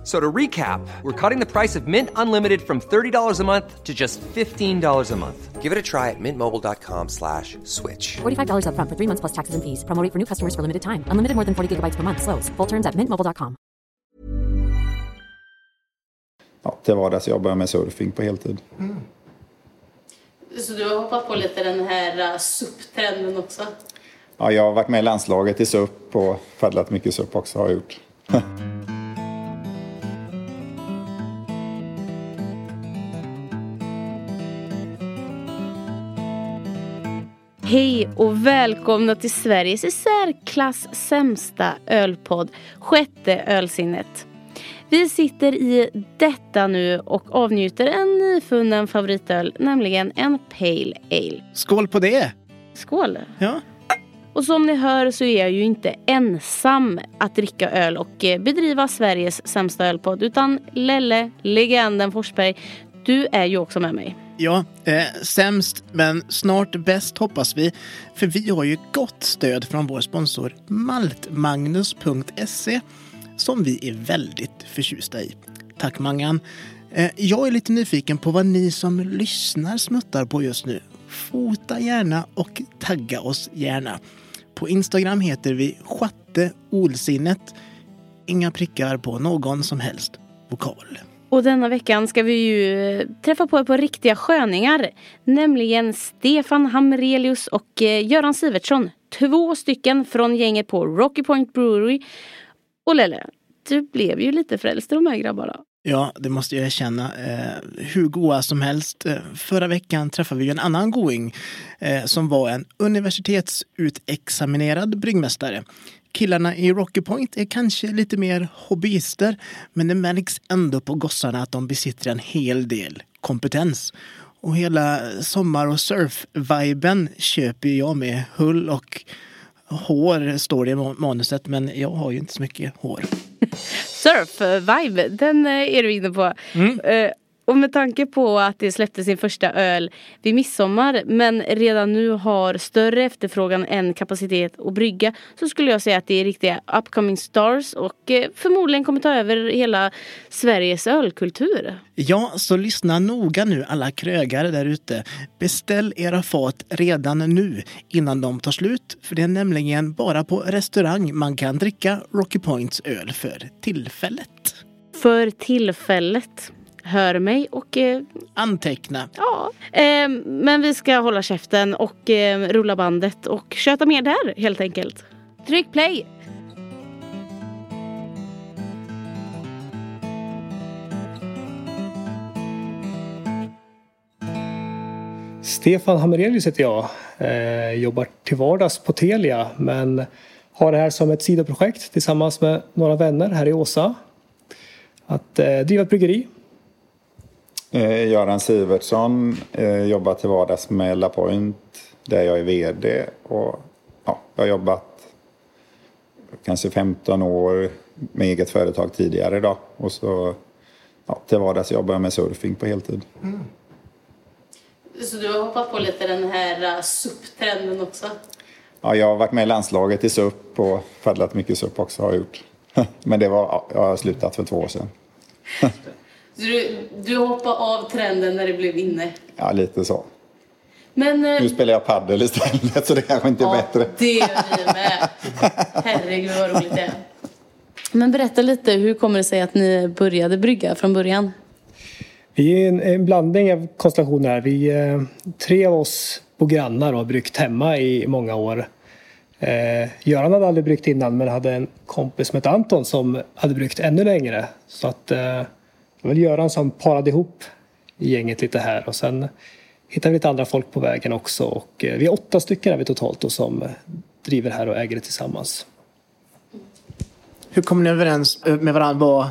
F- So to recap, we're cutting the price of Mint Unlimited from $30 a month to just $15 a month. Give it a try at mintmobile.com slash switch. $45 upfront for three months plus taxes and fees. Promo rate for new customers for limited time. Unlimited more than 40 gigabytes per month. Slows. Full terms at mintmobile.com. Ja, till vardags jobbar jag med surfing på heltid. Så du har hoppat på lite den här uh, SUP-trenden också? Ja, jag har varit med i landslaget i SUP och paddlat mycket SUP också har jag gjort. Hej och välkomna till Sveriges i särklass sämsta ölpodd, Sjätte ölsinnet. Vi sitter i detta nu och avnjuter en nyfunnen favoritöl, nämligen en Pale Ale. Skål på det! Skål! Ja. Och som ni hör så är jag ju inte ensam att dricka öl och eh, bedriva Sveriges sämsta ölpodd. Utan Lelle, legenden Forsberg, du är ju också med mig. Ja, eh, sämst men snart bäst hoppas vi. För vi har ju gott stöd från vår sponsor maltmagnus.se som vi är väldigt förtjusta i. Tack Mangan! Eh, jag är lite nyfiken på vad ni som lyssnar smuttar på just nu. Fota gärna och tagga oss gärna. På Instagram heter vi Schatte Olsinnet. Inga prickar på någon som helst vokal. Och denna veckan ska vi ju eh, träffa på ett par riktiga sköningar. Nämligen Stefan Hamrelius och eh, Göran Sivertsson. Två stycken från gänget på Rocky Point Brewery. Och Lelle, du blev ju lite frälst i de här grabbarna. Ja, det måste jag erkänna. Eh, hur goa som helst. Eh, förra veckan träffade vi en annan going eh, som var en universitetsutexaminerad bryggmästare. Killarna i Rocky Point är kanske lite mer hobbyister, men det märks ändå på gossarna att de besitter en hel del kompetens. Och hela sommar och surf-viben köper jag med hull och hår, står det i manuset, men jag har ju inte så mycket hår. Surf-vibe, den eh, är du inne på. Eh, Och med tanke på att det släppte sin första öl vid midsommar men redan nu har större efterfrågan än kapacitet att brygga så skulle jag säga att det är riktiga upcoming stars och eh, förmodligen kommer ta över hela Sveriges ölkultur. Ja, så lyssna noga nu alla krögare där ute. Beställ era fat redan nu innan de tar slut. För det är nämligen bara på restaurang man kan dricka Rocky Points öl för tillfället. För tillfället. Hör mig och eh, Anteckna. ja. Eh, men vi ska hålla käften och eh, rulla bandet och köta mer där helt enkelt. Tryck play! Stefan Hamrelius heter jag. Eh, jobbar till vardags på Telia men har det här som ett sidoprojekt tillsammans med några vänner här i Åsa. Att eh, driva ett bryggeri. Eh, Göran Sivertsson eh, jobbar till vardags med LaPoint där jag är VD. Och, ja, jag har jobbat kanske 15 år med eget företag tidigare då. Och så ja, till vardags jobbar jag med surfing på heltid. Så du har hoppat på lite den här uh, SUP-trenden också? Ja, jag har varit med i landslaget i SUP och paddlat mycket SUP också har jag gjort. Men det var, ja, jag har slutat för två år sedan. Så du, du hoppade av trenden när det blev inne? Ja, lite så. Men... eh, Nu spelar jag paddel istället så det kanske inte är ja, bättre. det gör vi med. Herregud vad roligt det är. Men berätta lite, hur kommer det sig att ni började brygga från början? Vi är en, en blandning av konstellationer här. Vi, eh, tre av oss bor grannar och har bryggt hemma i många år. Eh, Göran hade aldrig bryggt innan men hade en kompis som hette Anton som hade bryggt ännu längre. Så att eh, det var Göran som parade ihop gänget lite här och sen hittade vi lite andra folk på vägen också. Och, eh, vi är åtta stycken är vi totalt då, som driver här och äger det tillsammans. Hur kommer ni överens eh, med varandra vad,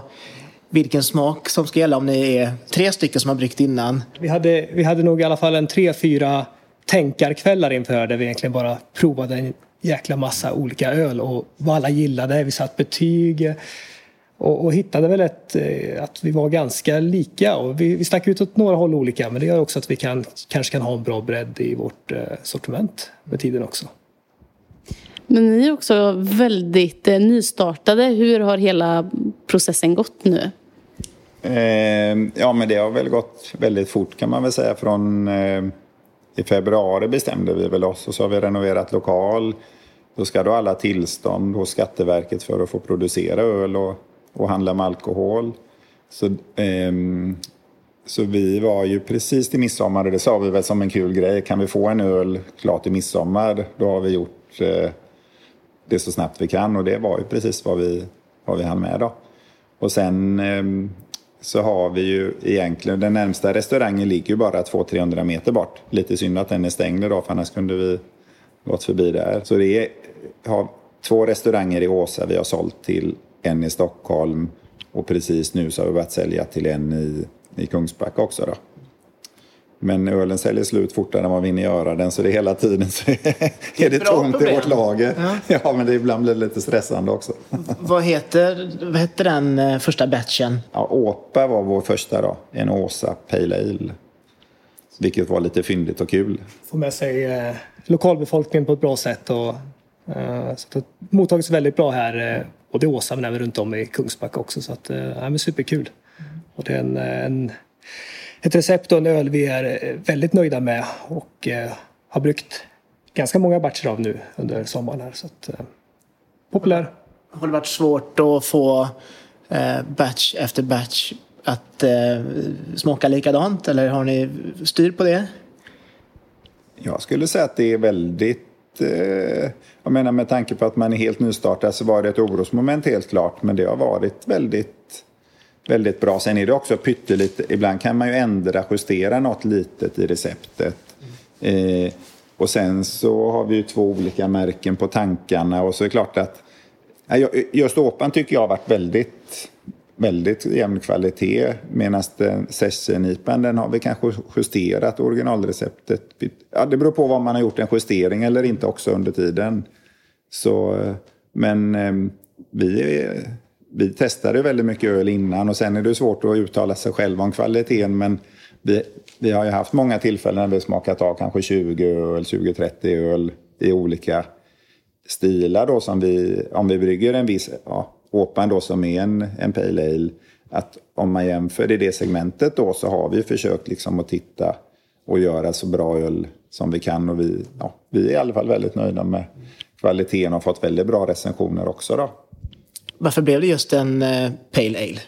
vilken smak som ska gälla om ni är tre stycken som har bryggt innan? Vi hade, vi hade nog i alla fall en tre, fyra tänkarkvällar inför där vi egentligen bara provade en jäkla massa olika öl och vad alla gillade. Vi satt betyg. Och, och hittade väl ett, eh, att vi var ganska lika. Och vi, vi stack ut åt några håll olika men det gör också att vi kan, kanske kan ha en bra bredd i vårt eh, sortiment med tiden också. Men ni är också väldigt eh, nystartade. Hur har hela processen gått nu? Eh, ja, men det har väl gått väldigt fort kan man väl säga. Från eh, i februari bestämde vi väl oss och så har vi renoverat lokal. Då ska du alla tillstånd hos Skatteverket för att få producera öl och, och handla med alkohol. Så, eh, så vi var ju precis till midsommar och det sa vi väl som en kul grej. Kan vi få en öl klar till midsommar då har vi gjort eh, det så snabbt vi kan och det var ju precis vad vi, vad vi hann med då. Och sen eh, så har vi ju egentligen, den närmsta restaurangen ligger ju bara 200-300 meter bort. Lite synd att den är stängd idag för annars kunde vi gått förbi där. Så det är, har två restauranger i Åsa vi har sålt till, en i Stockholm och precis nu så har vi börjat sälja till en i, i Kungsbacka också då. Men ölen säljer slut fortare än vad vi hinner göra den så det är hela tiden så är det tomt i vårt lager. Ja. Ja. men det ibland blir det lite stressande också. Vad heter, vad heter den eh, första batchen? Ja, Åpa var vår första då, en Åsa Pale Ale. Vilket var lite fyndigt och kul. Få med sig eh, lokalbefolkningen på ett bra sätt. Och, eh, så det har mottagits väldigt bra här. Eh, både i Åsa men även runt om i Kungsbacka också. Så att, eh, ja, men superkul. Och det är en, en, ett recept och en öl vi är eh, väldigt nöjda med och eh, har bryggt ganska många batcher av nu under sommaren. Här, så att, eh, populär. Har det varit svårt att få eh, batch efter batch att eh, smaka likadant eller har ni styr på det? Jag skulle säga att det är väldigt... Eh, jag menar med tanke på att man är helt nystartad så var det ett orosmoment helt klart. Men det har varit väldigt, väldigt bra. Sen är det också pyttelite... Ibland kan man ju ändra, justera något litet i receptet. Eh, och sen så har vi ju två olika märken på tankarna och så är det klart att Just åpan tycker jag har varit väldigt, väldigt jämn kvalitet. Medan session-IPan den har vi kanske justerat originalreceptet. Ja, det beror på vad man har gjort en justering eller inte också under tiden. Så, men eh, vi, vi testade väldigt mycket öl innan och sen är det svårt att uttala sig själv om kvaliteten. Men vi, vi har ju haft många tillfällen när vi smakat av kanske 20 öl, 20-30 öl i olika stilar då som vi, om vi brygger en viss, ja, åpan då som är en, en pale ale, att om man jämför i det segmentet då så har vi försökt liksom att titta och göra så bra öl som vi kan och vi, ja, vi är i alla fall väldigt nöjda med kvaliteten och har fått väldigt bra recensioner också då. Varför blev det just en eh, Pale Ale?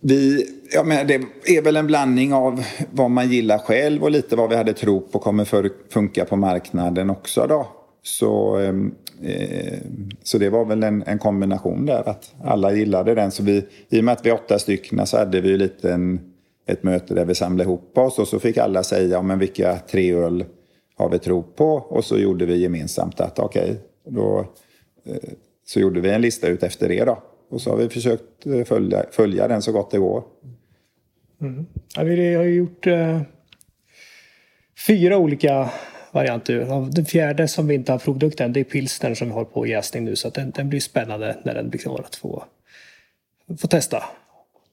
Vi, ja, men det är väl en blandning av vad man gillar själv och lite vad vi hade tro på kommer för, funka på marknaden också. Då. Så, ehm, eh, så det var väl en, en kombination där att alla gillade den. Så vi, I och med att vi är åtta stycken så hade vi ju lite en, ett möte där vi samlade ihop oss och så fick alla säga men vilka tre öl har vi tro på och så gjorde vi gemensamt att okej, då eh, så gjorde vi en lista ut efter det då. Och så har vi försökt eh, följa, följa den så gott det går. Mm. Ja, vi har gjort eh, fyra olika variant ur. Den fjärde som vi inte har provdukt än, det är pilsner som vi har på jäsning nu. Så att den, den blir spännande när den blir klar att få, få testa.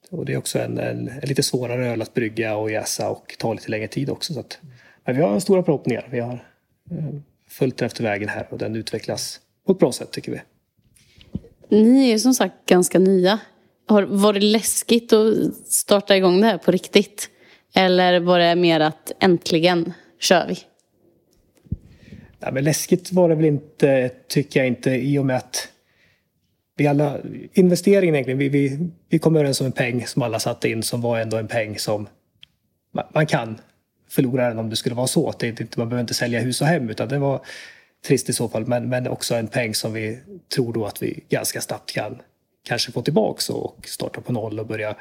Och det är också en, en, en lite svårare öl att brygga och jäsa och ta lite längre tid också. Så att, men vi har stora förhoppningar. Vi har eh, följt den efter vägen här och den utvecklas på ett bra sätt tycker vi. Ni är som sagt ganska nya. Har, var det läskigt att starta igång det här på riktigt? Eller var det mer att äntligen kör vi? Nej, men läskigt var det väl inte, tycker jag inte, i och med att vi alla, investeringen egentligen, vi, vi, vi kom överens om en peng som alla satte in som var ändå en peng som man, man kan förlora den om det skulle vara så. Det, det, man behöver inte sälja hus och hem utan det var trist i så fall. Men, men också en peng som vi tror då att vi ganska snabbt kan kanske få tillbaks och starta på noll och börja,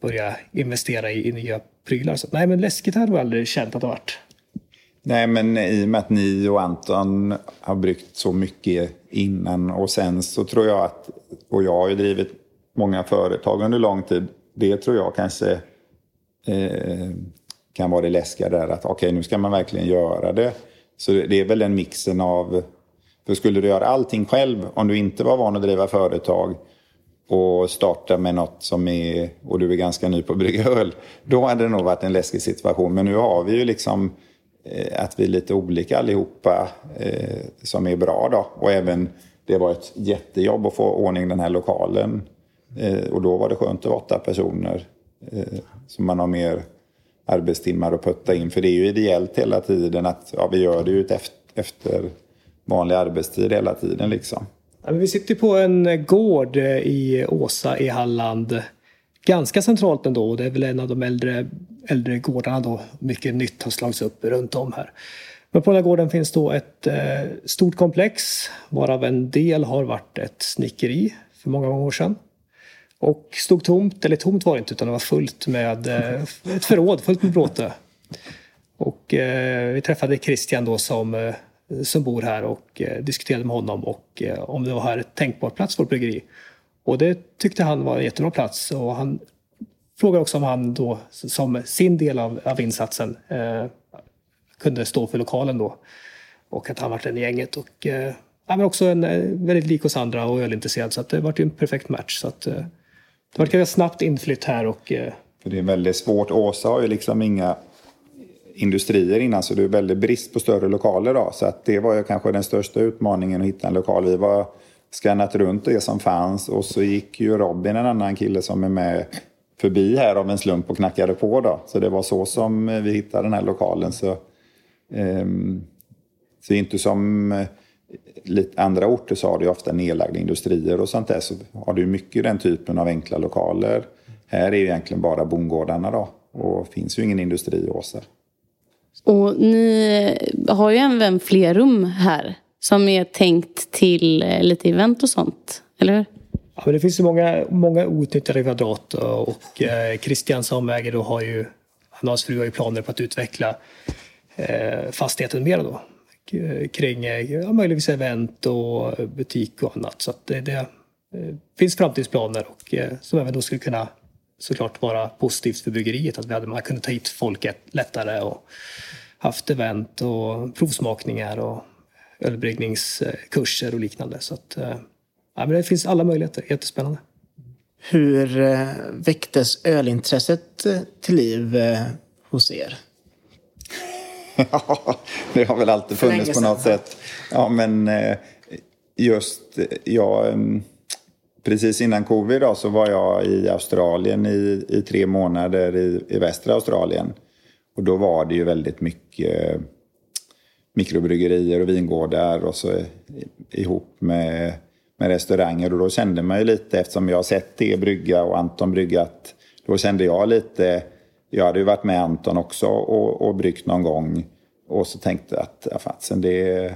börja investera i, i nya prylar. Så, nej men läskigt har jag aldrig känt att det varit. Nej, men i och med att ni och Anton har bryggt så mycket innan och sen så tror jag att, och jag har ju drivit många företag under lång tid, det tror jag kanske eh, kan vara det läskiga där att okej, nu ska man verkligen göra det. Så det är väl den mixen av För skulle du göra allting själv, om du inte var van att driva företag och starta med något som är, och du är ganska ny på att brygga öl, då hade det nog varit en läskig situation. Men nu har vi ju liksom Eh, att vi är lite olika allihopa eh, som är bra då. Och även, det var ett jättejobb att få ordning den här lokalen. Eh, och då var det skönt att vara åtta personer. Eh, så man har mer arbetstimmar att putta in. För det är ju ideellt hela tiden att ja, vi gör det ju efter vanlig arbetstid hela tiden liksom. Ja, vi sitter på en gård eh, i Åsa i Halland. Ganska centralt ändå. Det är väl en av de äldre, äldre gårdarna då. Mycket nytt har slagits upp runt om här. Men på den här gården finns då ett eh, stort komplex varav en del har varit ett snickeri för många, många år sedan. Och stod tomt, eller tomt var det inte utan det var fullt med eh, ett förråd fullt med bråte. Och eh, vi träffade Christian då som, eh, som bor här och eh, diskuterade med honom och eh, om det var här ett tänkbar plats för ett bryggeri. Och det tyckte han var en jättebra plats och han frågade också om han då som sin del av, av insatsen eh, kunde stå för lokalen då. Och att han var den i gänget. Och, eh, han var också en, eh, väldigt lik oss andra och ölintresserad så att det var en perfekt match. Så att, eh, det var ett ganska snabbt inflytt här. Och, eh, För det är väldigt svårt. Åsa har ju liksom inga industrier innan så det är väldigt brist på större lokaler. Då. Så att det var ju kanske den största utmaningen att hitta en lokal. Vi var skannat runt det som fanns och så gick ju Robin, en annan kille som är med, förbi här av en slump och knackade på. Då. Så det var så som eh, vi hittade den här lokalen. Så, um, så inte som eh, lite andra orter så har du ofta nedlagda industrier och sånt där. Så har du mycket den typen av enkla lokaler. Här är ju egentligen bara bondgårdarna då. Och finns ju ingen industri i Åsa. Och ni har ju även fler rum här. Som är tänkt till eh, lite event och sånt. Eller hur? Ja, men det finns ju många, många outnyttjade kvadrat. Och eh, Christian som äger då har ju, han och hans fru har ju planer på att utveckla eh, fastigheten mer då. Eh, kring eh, ja, möjligtvis event och butik och annat. Så att det, det finns framtidsplaner och som även då skulle kunna såklart vara positivt för bryggeriet. Att vi hade, man kunde ta hit folk lättare och haft event och provsmakningar och ölbryggningskurser och liknande. Så att, ja, men det finns alla möjligheter. Jättespännande. Hur väcktes ölintresset till liv hos er? Ja, det har väl alltid funnits på något sätt. Ja, men eh, just, ja, mm, precis innan covid då, så var jag i Australien i, i tre månader i, i västra Australien. Och då var det ju väldigt mycket eh, mikrobryggerier och vingårdar och så ihop med, med restauranger. Och då kände man ju lite, eftersom jag har sett det brygga och Anton brygga, att då kände jag lite jag hade ju varit med Anton också och, och bryggt någon gång. Och så tänkte jag att ja, fatsen, det,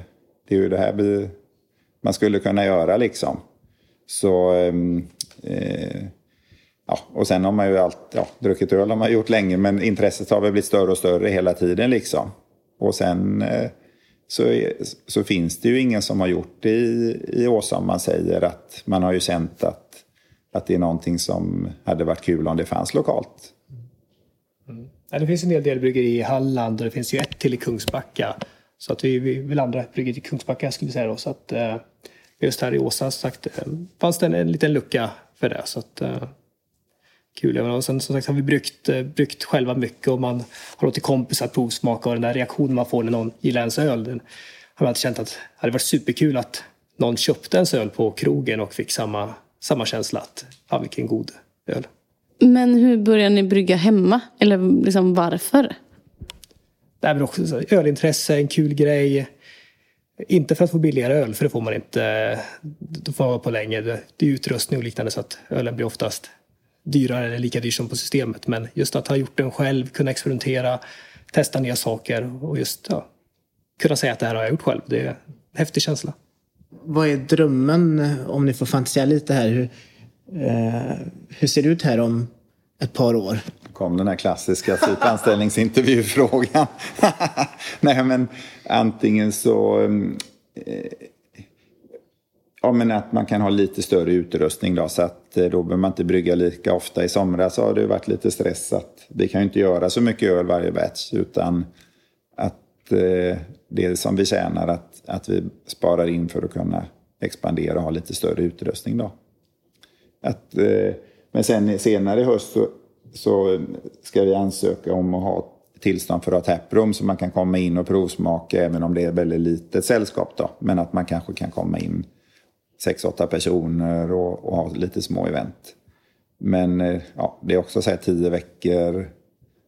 det är ju det här vi, man skulle kunna göra liksom. Så... Ehm, eh, ja, och sen har man ju allt, ja, druckit öl har man gjort länge men intresset har väl blivit större och större hela tiden liksom. Och sen eh, så, så finns det ju ingen som har gjort det i, i Åsa om man säger att man har ju känt att, att det är någonting som hade varit kul om det fanns lokalt. Mm. Ja, det finns en hel del bryggerier i Halland och det finns ju ett till i Kungsbacka. Så att vi, vi vill andra bryggeriet i Kungsbacka skulle vi säga då. Så att eh, just här i Åsa sagt, eh, fanns det en, en liten lucka för det. Så att, eh, kul. Och sen som sagt har vi bryggt, eh, bryggt själva mycket och man har låtit kompisar provsmaka och den där reaktionen man får när någon gillar ens öl. Den har man alltid känt att det hade varit superkul att någon köpte ens öl på krogen och fick samma, samma känsla att, ja vilken god öl. Men hur började ni brygga hemma? Eller liksom varför? Det är också så, ölintresse, en kul grej. Inte för att få billigare öl, för det får man inte. Då får man vara på länge. Det är utrustning och liknande så att ölen blir oftast dyrare eller lika dyr som på systemet. Men just att ha gjort den själv, kunna experimentera, testa nya saker och just ja, kunna säga att det här har jag gjort själv. Det är en häftig känsla. Vad är drömmen, om ni får fantisera lite här? Hur, Eh, hur ser det ut här om ett par år? kom den här klassiska typ anställningsintervjufrågan. Nej, men antingen så... Ja, men att man kan ha lite större utrustning då, så att eh, då behöver man inte brygga lika ofta. I somras har det varit lite stress att vi kan ju inte göra så mycket öl varje batch, utan att eh, det som vi tjänar att, att vi sparar in för att kunna expandera och ha lite större utrustning. Då. Att, eh, men sen senare i höst så, så ska vi ansöka om att ha tillstånd för att ha taproom så man kan komma in och provsmaka även om det är ett väldigt litet sällskap. Då. Men att man kanske kan komma in sex, åtta personer och, och ha lite små event. Men eh, ja, det är också så här tio veckor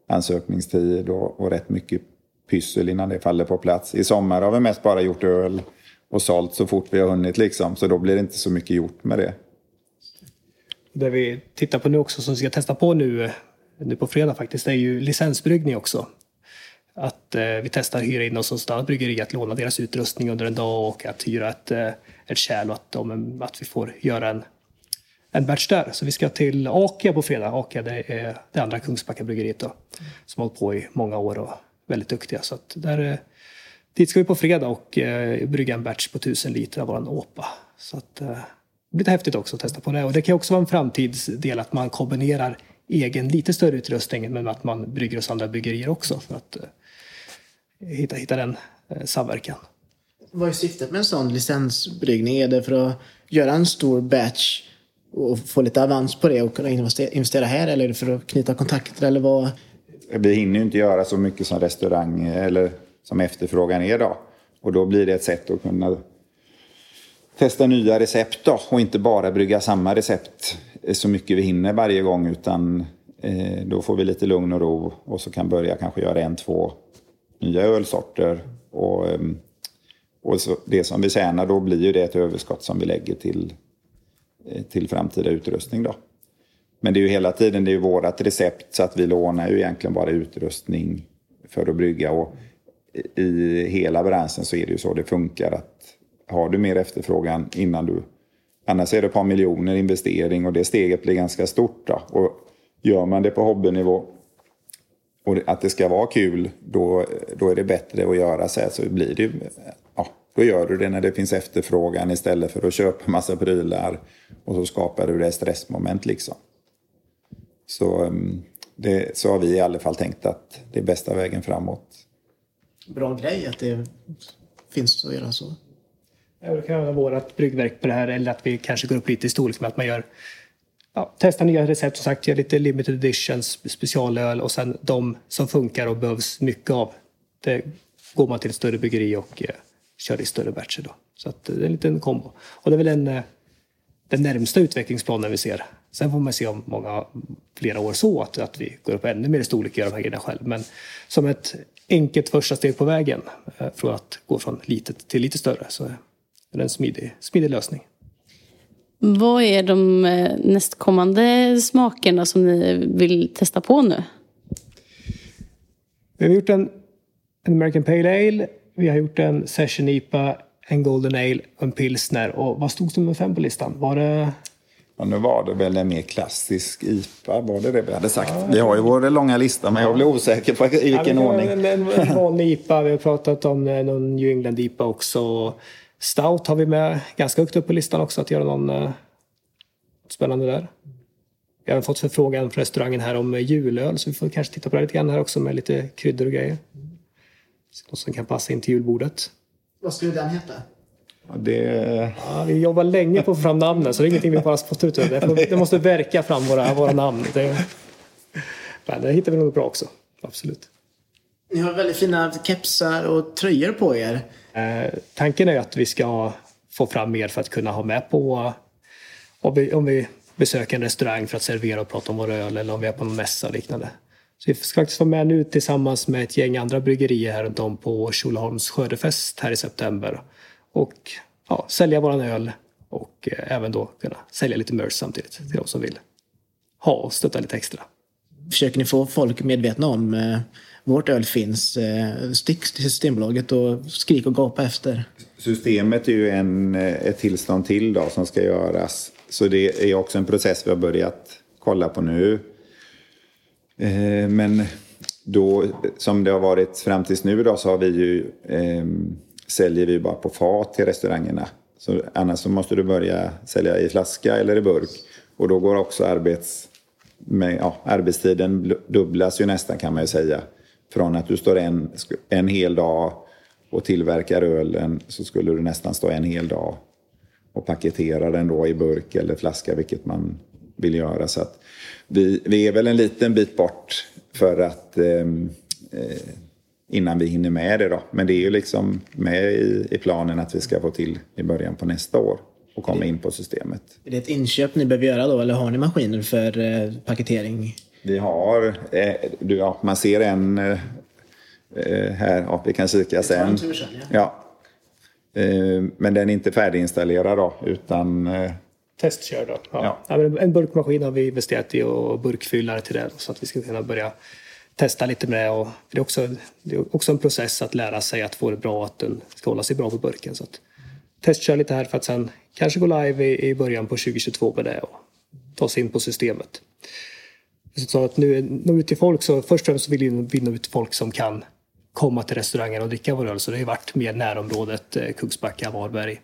ansökningstid och, och rätt mycket pyssel innan det faller på plats. I sommar har vi mest bara gjort öl och sålt så fort vi har hunnit liksom. Så då blir det inte så mycket gjort med det. Det vi tittar på nu också som vi ska testa på nu, eh, nu på fredag faktiskt, det är ju licensbryggning också. Att eh, vi testar att hyra in oss hos ett annat bryggeri, att låna deras utrustning under en dag och att hyra ett, eh, ett kärl och att, de, att vi får göra en, en batch där. Så vi ska till Akia på fredag. Akia det är det andra Kungsbackabryggeriet då, som har hållit på i många år och väldigt duktiga. Så att där, eh, dit ska vi på fredag och eh, brygga en batch på 1000 liter av våran åpa. Så att, eh, det blir lite häftigt också att testa på det. Och det kan också vara en framtidsdel att man kombinerar egen lite större utrustning men att man brygger hos andra bryggerier också för att eh, hitta, hitta den eh, samverkan. Vad är syftet med en sån licensbryggning? Är det för att göra en stor batch och få lite avans på det och kunna investera här eller är det för att knyta kontakter eller vad? Vi hinner ju inte göra så mycket som restaurang eller som efterfrågan är idag. Och då blir det ett sätt att kunna testa nya recept då, och inte bara brygga samma recept så mycket vi hinner varje gång utan eh, då får vi lite lugn och ro och så kan börja kanske göra en, två nya ölsorter. Och, eh, och så, det som vi tjänar då blir ju det ett överskott som vi lägger till, eh, till framtida utrustning då. Men det är ju hela tiden det är ju vårat recept så att vi lånar ju egentligen bara utrustning för att brygga. Och i hela branschen så är det ju så det funkar att har du mer efterfrågan innan du... Annars är det ett par miljoner investering och det steget blir ganska stort. Då. Och gör man det på hobbynivå och att det ska vara kul, då, då är det bättre att göra så här. Så blir det, ja, då gör du det när det finns efterfrågan istället för att köpa massa prylar och så skapar du det stressmoment liksom. Så, mm, det, så har vi i alla fall tänkt att det är bästa vägen framåt. Bra grej att det finns att göra så. Ja, det kan vara vårt bryggverk på det här eller att vi kanske går upp lite i storlek med att man gör ja, testa nya recept som sagt, göra lite limited editions, specialöl och sen de som funkar och behövs mycket av. Det går man till ett större bryggeri och eh, kör i större batcher då. Så att, eh, det är en liten kombo. Och det är väl en, eh, den närmsta utvecklingsplanen vi ser. Sen får man se om många, flera år så att, att vi går upp ännu mer i storlek och gör de här grejerna själv. Men som ett enkelt första steg på vägen eh, från att gå från litet till lite större så är det en smidig, smidig lösning. Vad är de eh, nästkommande smakerna som ni vill testa på nu? Vi har gjort en, en American Pale Ale, vi har gjort en Session IPA, en Golden Ale och en pilsner. Och vad stod som nummer fem på listan? Var det... Ja, nu var det väl en mer klassisk IPA, var det det vi hade sagt? Vi har ju vår långa lista, men jag blir osäker på i vilken ja, ordning. En, en, en vanlig IPA, vi har pratat om eh, någon New England IPA också. Stout har vi med ganska högt upp på listan också, att göra någon uh, spännande där. Vi har fått förfrågan från restaurangen här om julöl, så vi får kanske titta på det lite grann här också med lite kryddor och grejer. Något som kan passa in till julbordet. Vad skulle den heta? Ja, det... Ja, vi jobbar länge på att få fram namnen, så det är ingenting vi bara spottar ut. Det, får, det måste verka fram våra, våra namn. Det, men det hittar vi nog bra också, absolut. Ni har väldigt fina kepsar och tröjor på er. Eh, tanken är att vi ska få fram mer för att kunna ha med på om vi, om vi besöker en restaurang för att servera och prata om vår öl eller om vi är på en mässa och liknande. Så vi ska faktiskt vara med nu tillsammans med ett gäng andra bryggerier här runt om på Tjolöholms skördefest här i september. Och ja, sälja våran öl och eh, även då kunna sälja lite merch samtidigt till de som vill ha och stötta lite extra. Försöker ni få folk medvetna om eh, vårt öl finns? Eh, stick till Systembolaget och skrik och gapa efter. Systemet är ju en, eh, ett tillstånd till då, som ska göras. Så det är också en process vi har börjat kolla på nu. Eh, men då, som det har varit fram tills nu då, så har vi ju, eh, säljer vi bara på fat till restaurangerna. Så annars så måste du börja sälja i flaska eller i burk. Och då går också arbets, med, ja, arbetstiden dubblas ju nästan kan man ju säga från att du står en, en hel dag och tillverkar ölen så skulle du nästan stå en hel dag och paketera den då i burk eller flaska, vilket man vill göra. Så att vi, vi är väl en liten bit bort för att ehm, eh, innan vi hinner med det då. Men det är ju liksom med i, i planen att vi ska få till i början på nästa år och komma in på systemet. Är det ett inköp ni behöver göra då eller har ni maskiner för eh, paketering? Vi har, eh, du, ja, man ser en eh, eh här, ja, vi kan kika sen. sen ja. Eh, men den är inte färdiginstallerad då, utan eh, Testkör då. Ja. Ja. En burkmaskin har vi investerat i och burkfyllare till det så att vi ska kunna börja testa lite med. Och det, är också, det är också en process att lära sig att få det bra, att den ska hålla sig bra på burken. Så att testkör lite här för att sen kanske gå live i, i början på 2022 med det och ta sig in på systemet. Så att nu nå ut till folk så först och främst vill vi nå ut till folk som kan komma till restaurangen och dricka vår öl. Så det har varit mer närområdet, eh, Kungsbacka, Varberg.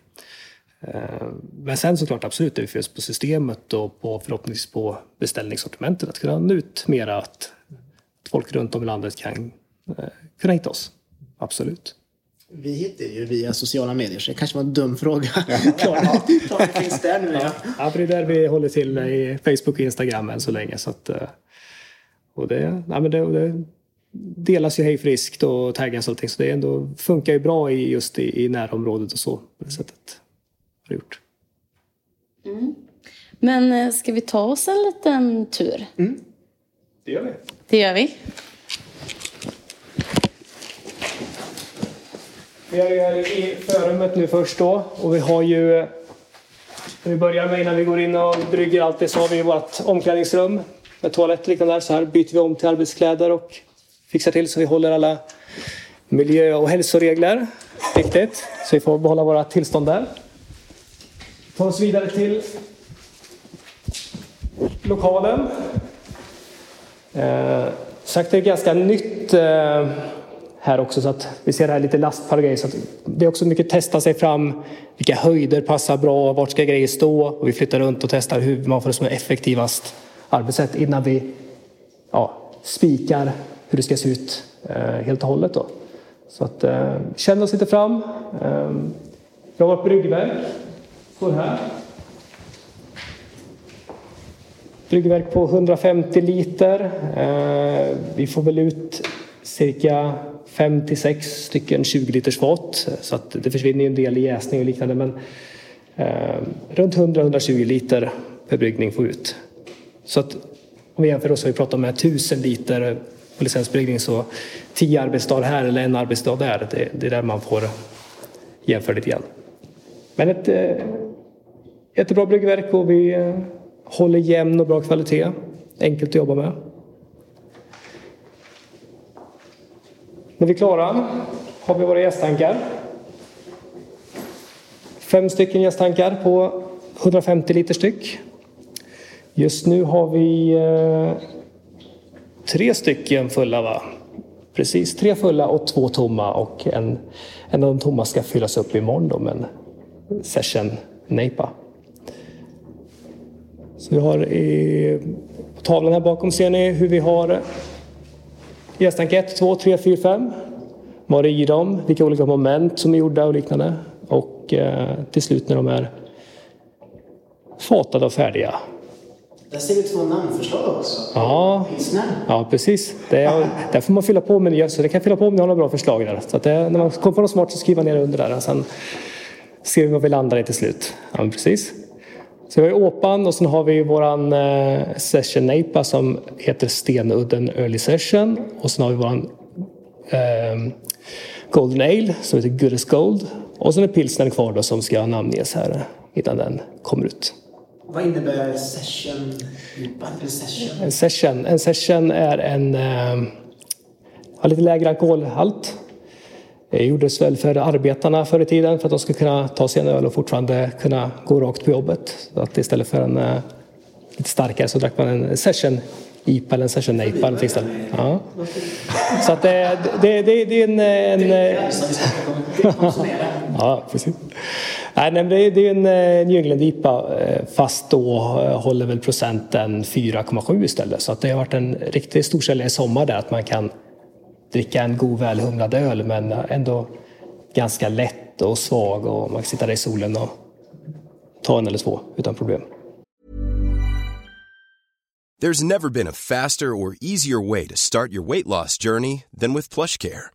Eh, men sen såklart absolut, det finns på systemet och på, förhoppningsvis på beställningssortimentet att kunna nå ut mera att folk runt om i landet kan eh, kunna hitta oss. Absolut. Vi hittar ju via sociala medier, så det kanske var en dum fråga. Klart det finns där nu. Ja. ja, för det är där vi håller till i Facebook och Instagram än så länge. Så att, och det, ja, men det, det delas ju hej friskt och taggas och allting. Så det ändå, funkar ju bra i, just i, i närområdet och så. På det sättet har det gjort. Mm. Men eh, ska vi ta oss en liten tur? Mm. Det gör vi. Det gör vi. Vi är ju här i förrummet nu först då och vi har ju vi börjar med innan vi går in och brygger allt det så har vi vårt omklädningsrum med toalett och liknande där. Så här byter vi om till arbetskläder och fixar till så vi håller alla miljö och hälsoregler. Viktigt. Så vi får behålla våra tillstånd där. Ta oss vidare till lokalen. Eh, sagt det är ganska nytt eh, här också så att vi ser här lite lastpar och grejer. Så det är också mycket testa sig fram. Vilka höjder passar bra? Vart ska grejer stå? Och vi flyttar runt och testar hur man får det som är effektivast arbetssätt innan vi ja, spikar hur det ska se ut eh, helt och hållet. Då. Så att, eh, känn oss lite fram. Eh, jag har ett bryggverk. Står här. Bryggverk på 150 liter. Vi får väl ut cirka 5 till 6 stycken 20 liters fat. Så att det försvinner en del i jäsning och liknande. Men runt 100-120 liter per bryggning får vi ut. Så att om vi jämför då så vi pratar om 1000 liter på licensbryggning så 10 arbetsdagar här eller en arbetsdag där, det, det är där man får jämföra lite grann. Men ett eh, jättebra bryggverk och vi eh, håller jämn och bra kvalitet. Enkelt att jobba med. När vi är klara har vi våra gästtankar. Fem stycken gästtankar på 150 liter styck. Just nu har vi eh, tre stycken fulla va? Precis, tre fulla och två tomma och en, en av de tomma ska fyllas upp imorgon då med en session nejpa. Så vi har i, på tavlan här bakom ser ni hur vi har gästank 1, 2, 3, 4, 5. Vad är i dem, vilka olika moment som är gjorda och liknande. Och eh, till slut när de är fatade och färdiga där ser vi två namnförslag också. Ja, ja precis. Det är, där får man fylla på med nya, så det kan fylla på om ni har några bra förslag där. Så det, när man kommer på något smart så skriver man ner under där. Och sen ser vi vad vi landar i till slut. Ja, precis. Så vi har Åpan och sen har vi våran eh, session NAPA som heter Stenudden Early Session. Och sen har vi våran eh, Golden Ale som heter Goodest Gold. Och sen är pilsnern kvar då som ska namnges här innan den kommer ut. Vad innebär session? En session? En session, en session är en eh, lite lägre alkoholhalt. Det gjordes väl för arbetarna förr i tiden för att de skulle kunna ta sig en öl och fortfarande kunna gå rakt på jobbet. Så att istället för en eh, lite starkare så drack man en session IPA eller en session NAPA. Ja. Så att det, det, det, det är en... en ja, precis. Nej, men det är, ju en eh, IPA eh, fast då eh, håller väl procenten 4,7 istället. Så att det har varit en riktigt storsäljare i sommar där att man kan dricka en god välhumlad öl men ändå ganska lätt och svag och man kan sitta där i solen och ta en eller två utan problem. There's never been a faster or easier way to start your weight loss journey than with PlushCare.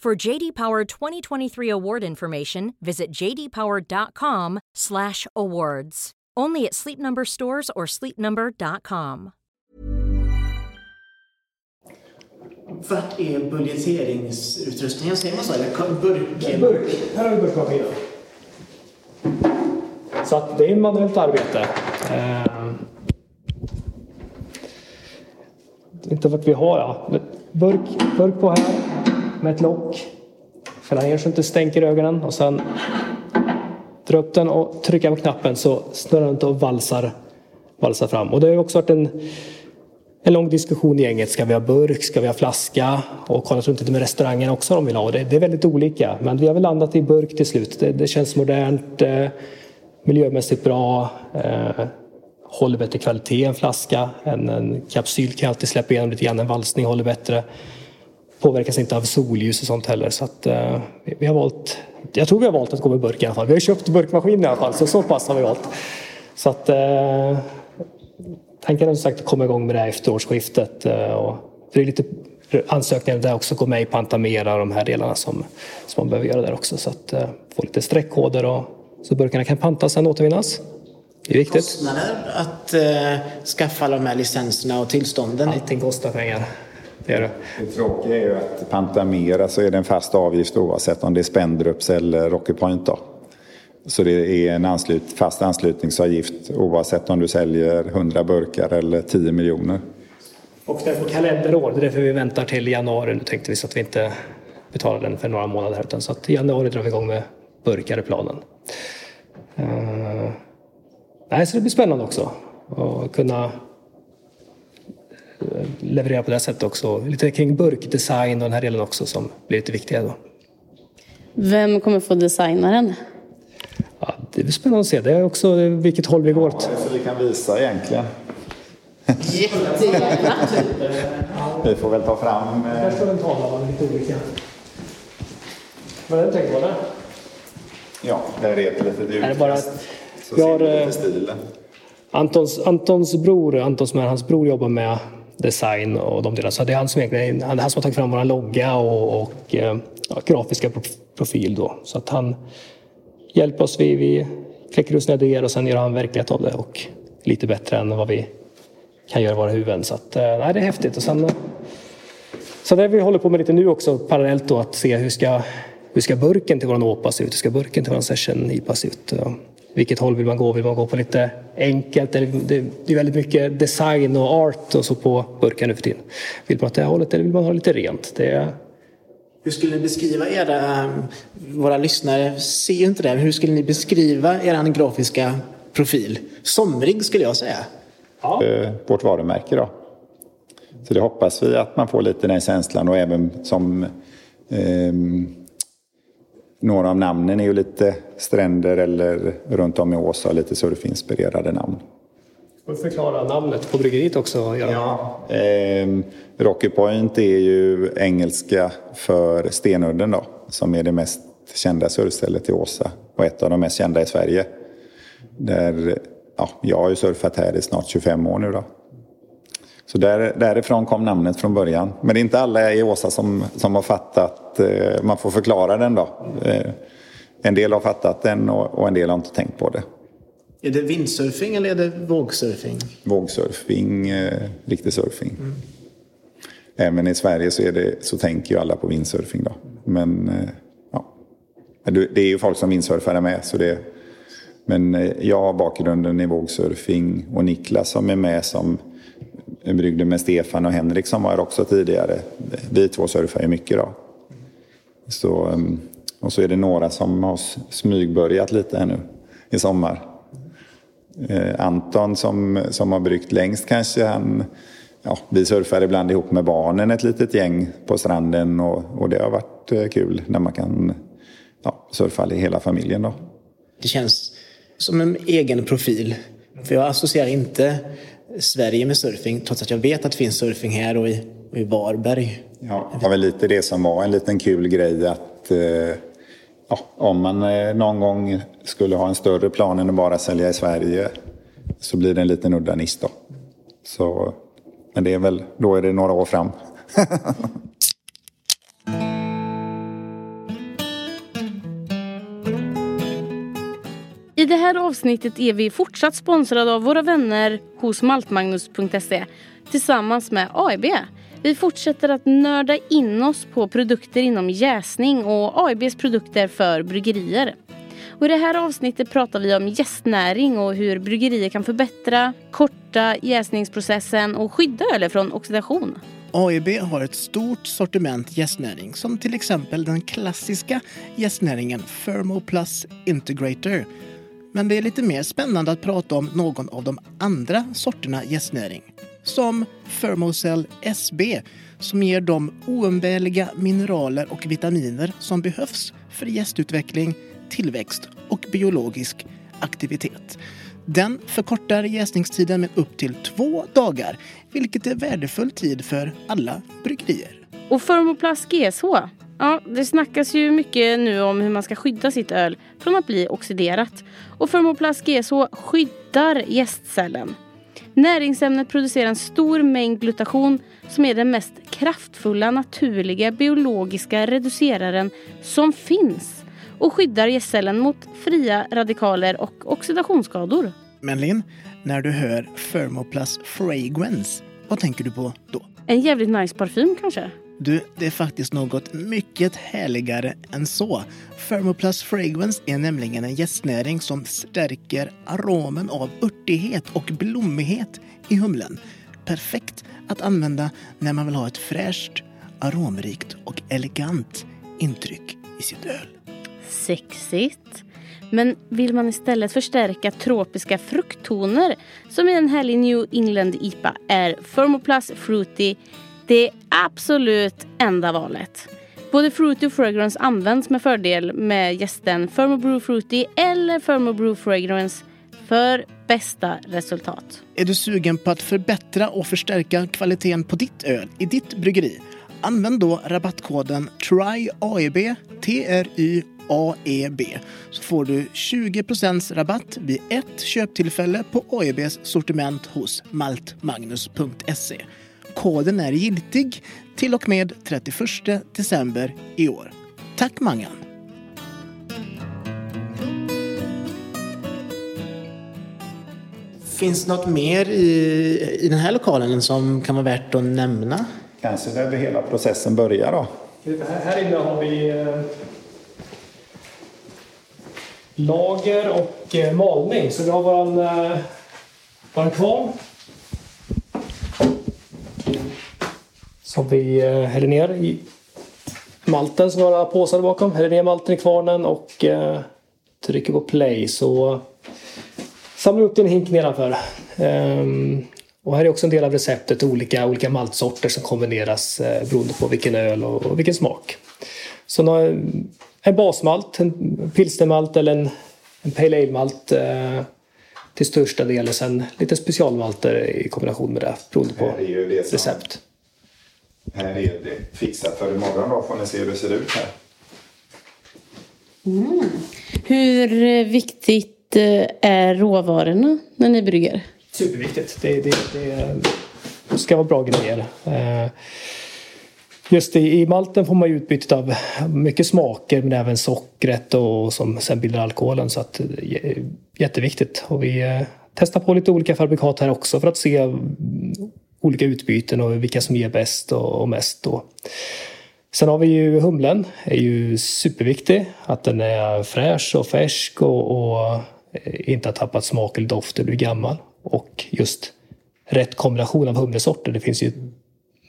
For JD Power 2023 award information, visit jdpower.com/awards. Only at Sleep Number stores or sleepnumber.com. Vart är budgeteringsutrustningen? Säger man så? Eller burk? Burk. Här har vi burkmaskinen. Så att det är manuellt arbete. Eh, inte vart vi har. Ja. Burk, burk på här med ett lock. Fälla ner så det inte stänker ögonen och sen dra upp den och trycka på knappen så snurrar den inte och valsar, valsar fram. Och det har ju också varit en, en lång diskussion i gänget. Ska vi ha burk? Ska vi ha flaska? Och kollat runt lite med restaurangen också om de vill ha. Det, det är väldigt olika. Men vi har väl landat i burk till slut. Det, det känns modernt, eh, miljömässigt bra. Eh, håller bättre kvalitet än flaska. En, en kapsyl kan alltid släppa igenom lite grann. En valsning håller bättre. Påverkas inte av solljus och sånt heller. Så att, eh, vi, har valt, jag tror vi har valt att gå med burk i alla fall. Vi har köpt burkmaskin i alla fall, så så pass har vi valt. Så att eh, tanken är som sagt att komma igång med det här efter årsskiftet. Eh, och det är lite ansökningar där också, gå med i Pantamera och de här delarna som, som man behöver göra där också. Så att eh, få lite streckkoder och så burkarna kan pantas sen återvinnas. Det är viktigt. Kostnader att eh, skaffa alla de här licenserna och tillstånden? Allting kostar pengar. Det är det. Det tråkiga är ju att Pantamera så är det en fast avgift oavsett om det är Spendrups eller Rocky Point. Då. Så det är en anslut, fast anslutningsavgift oavsett om du säljer 100 burkar eller 10 miljoner. Och det är på kalenderår, det är därför vi väntar till januari. Nu tänkte vi så att vi inte betalar den för några månader här, utan så att i januari drar vi igång med burkar i planen. Uh, nej, så det blir spännande också att kunna leverera på det sättet också. Lite kring burkdesign och den här delen också som blir lite viktiga då. Vem kommer få designa den? Ja, det blir spännande att se. Det är också vilket håll vi går åt. Ja, så vi kan visa egentligen. Jättegärna! Vi får väl ta fram... Där Eh, står en tavla med lite olika. Vad är det tänkt på det? ja, där är ett litet Är det bara att Så vi har, eh, lite. Antons, Antons bror, Anton som är hans bror, jobbar med design och de delarna. Så det är han som, egentligen, han, han som har tagit fram vår logga och, och eh, ja, grafiska profil. Då. Så att han hjälper oss. Vi, vi kläcker ut sina idéer och sen gör han verklighet av det. Och lite bättre än vad vi kan göra i våra huvuden. Så att, eh, nej, det är häftigt. Och sen, eh, så det vi håller på med lite nu också parallellt då att se hur ska, hur ska burken till våran åpa se ut? Hur ska burken till våran session IPA se ut? Ja. Vilket håll vill man gå? Vill man gå på lite enkelt? Det, det är väldigt mycket design och art och så på burkar nu för tiden. Vill man åt det här hållet eller vill man ha lite rent? Det är, Hur skulle ni beskriva era, våra lyssnare ser ju inte det, hur skulle ni beskriva er grafiska profil? Somrig skulle jag säga. eh, vårt varumärke. Då. Så det hoppas vi att man får lite den känslan och även som ehm, några av namnen är ju lite stränder eller runt om i Åsa lite surfinspirerade namn. Vi förklara namnet på bryggeriet också? Göran? Ja. Ehm, Rocky Point är ju engelska för Stenudden då, som är det mest kända surfstället i Åsa och ett av de mest kända i Sverige. Där, ja, jag har ju surfat här i snart 25 år nu då. Så där, därifrån kom namnet från början. Men det är inte alla i Åsa som, som har fattat, eh, man får förklara den då. Eh, en del har fattat den och, och en del har inte tänkt på det. Är det vindsurfing eller är det vågsurfing? Vågsurfing, eh, riktig surfing. Även i Sverige så, är det, så tänker ju alla på windsurfing då. Men eh, ja, det är ju folk som windsurfar med. Så det, men eh, jag har bakgrunden i vågsurfing och Niklas som är med som bryggde med Stefan och Henrik som var här också tidigare. Vi två surfar ju mycket då. Så, ehm, och så är det några som har smygbörjat lite här nu i sommar. Eh, Anton som, som har bryggt längst kanske, han, ja, vi surfar ibland ihop med barnen ett litet gäng på stranden och, och det har varit eh, kul när man kan ja, surfa i hela familjen då. Det känns som en egen profil. För jag associerar inte Sverige med surfing trots att jag vet att det finns surfing här och i, och i Varberg. Ja, det var väl lite det som var en liten kul grej att eh, ja, om man eh, någon gång skulle ha en större plan än att bara sälja i Sverige så blir det en liten udda nisch då. Så, men det är väl, då är det några år fram. det här avsnittet är vi fortsatt sponsrade av våra vänner hos maltmagnus.se tillsammans med AIB. Vi fortsätter att nörda in oss på produkter inom jäsning och AIBs produkter för bryggerier. Och I det här avsnittet pratar vi om jästnäring och hur bryggerier kan förbättra, korta jäsningsprocessen och skydda ölet från oxidation. AIB har ett stort sortiment jästnäring som till exempel den klassiska jästnäringen Thermoplus Integrator. Men det är lite mer spännande att prata om någon av de andra sorterna jästnäring. Som Thermocell SB som ger de oumbärliga mineraler och vitaminer som behövs för jästutveckling, tillväxt och biologisk aktivitet. Den förkortar jäsningstiden med upp till två dagar, vilket är värdefull tid för alla bryggerier. Och Thermoplast GSH. Ja, det snackas ju mycket nu om hur man ska skydda sitt öl från att bli oxiderat. Och Thermoplast GSH skyddar jästcellen. Näringsämnet producerar en stor mängd glutation som är den mest kraftfulla naturliga biologiska reduceraren som finns och skyddar jästcellen mot fria radikaler och oxidationsskador. Men Linn, när du hör Thermoplast Fragrance, vad tänker du på då? En jävligt nice parfym kanske? Du, det är faktiskt något mycket härligare än så. Thermoplast Fragrance är nämligen en jästnäring som stärker aromen av örtighet och blommighet i humlen. Perfekt att använda när man vill ha ett fräscht, aromrikt och elegant intryck i sitt öl. Sexigt. Men vill man istället förstärka tropiska frukttoner som i en härlig New England IPA är Thermoplast Fruity det absolut enda valet. Både Fruity och Fragrance används med fördel med gästen Thermobrew Fruity eller Thermobrew Fragrance för bästa resultat. Är du sugen på att förbättra och förstärka kvaliteten på ditt öl i ditt bryggeri? Använd då rabattkoden TRYAEB, T-R-Y-A-E-B, så får du 20% rabatt vid ett köptillfälle på AEBs sortiment hos maltmagnus.se. Koden är giltig till och med 31 december i år. Tack Mangan! Finns det något mer i, i den här lokalen som kan vara värt att nämna? Kanske där hela processen börjar då. Här, inne har vi eh, lager och eh, malning. Så vi har våran, eh, våran kvarn. Som vi eh, häller ner i malten som några påsar bakom. Häller ner malten i kvarnen och eh, trycker på play så samlar upp det i en hink nedanför. Ehm, och här är också en del av receptet olika, olika maltsorter som kombineras eh, beroende på vilken öl och, och vilken smak. Så nå- en basmalt, en pilsnermalt eller en, en pale ale-malt eh, till största del och sen lite specialmalter i kombination med det beroende på det recept. Här är det fixat för imorgon då får ni se hur det ser ut här. Hur eh, viktigt eh, är råvarorna när ni brygger? Superviktigt. Det, det, det ska vara bra grejer. Eh, Just i, i malten får man ju utbytet av mycket smaker men även sockret och som sen bildar alkoholen. Så att, jätteviktigt. Och vi testar på lite olika fabrikat här också för att se mm, olika utbyten och vilka som ger bäst och, mest. Då. Sen har vi ju humlen, är ju superviktig. Att den är fräsch och färsk och, och eh, inte har tappat smak eller doft eller blir gammal. Och just rätt kombination av humlesorter. Det finns ju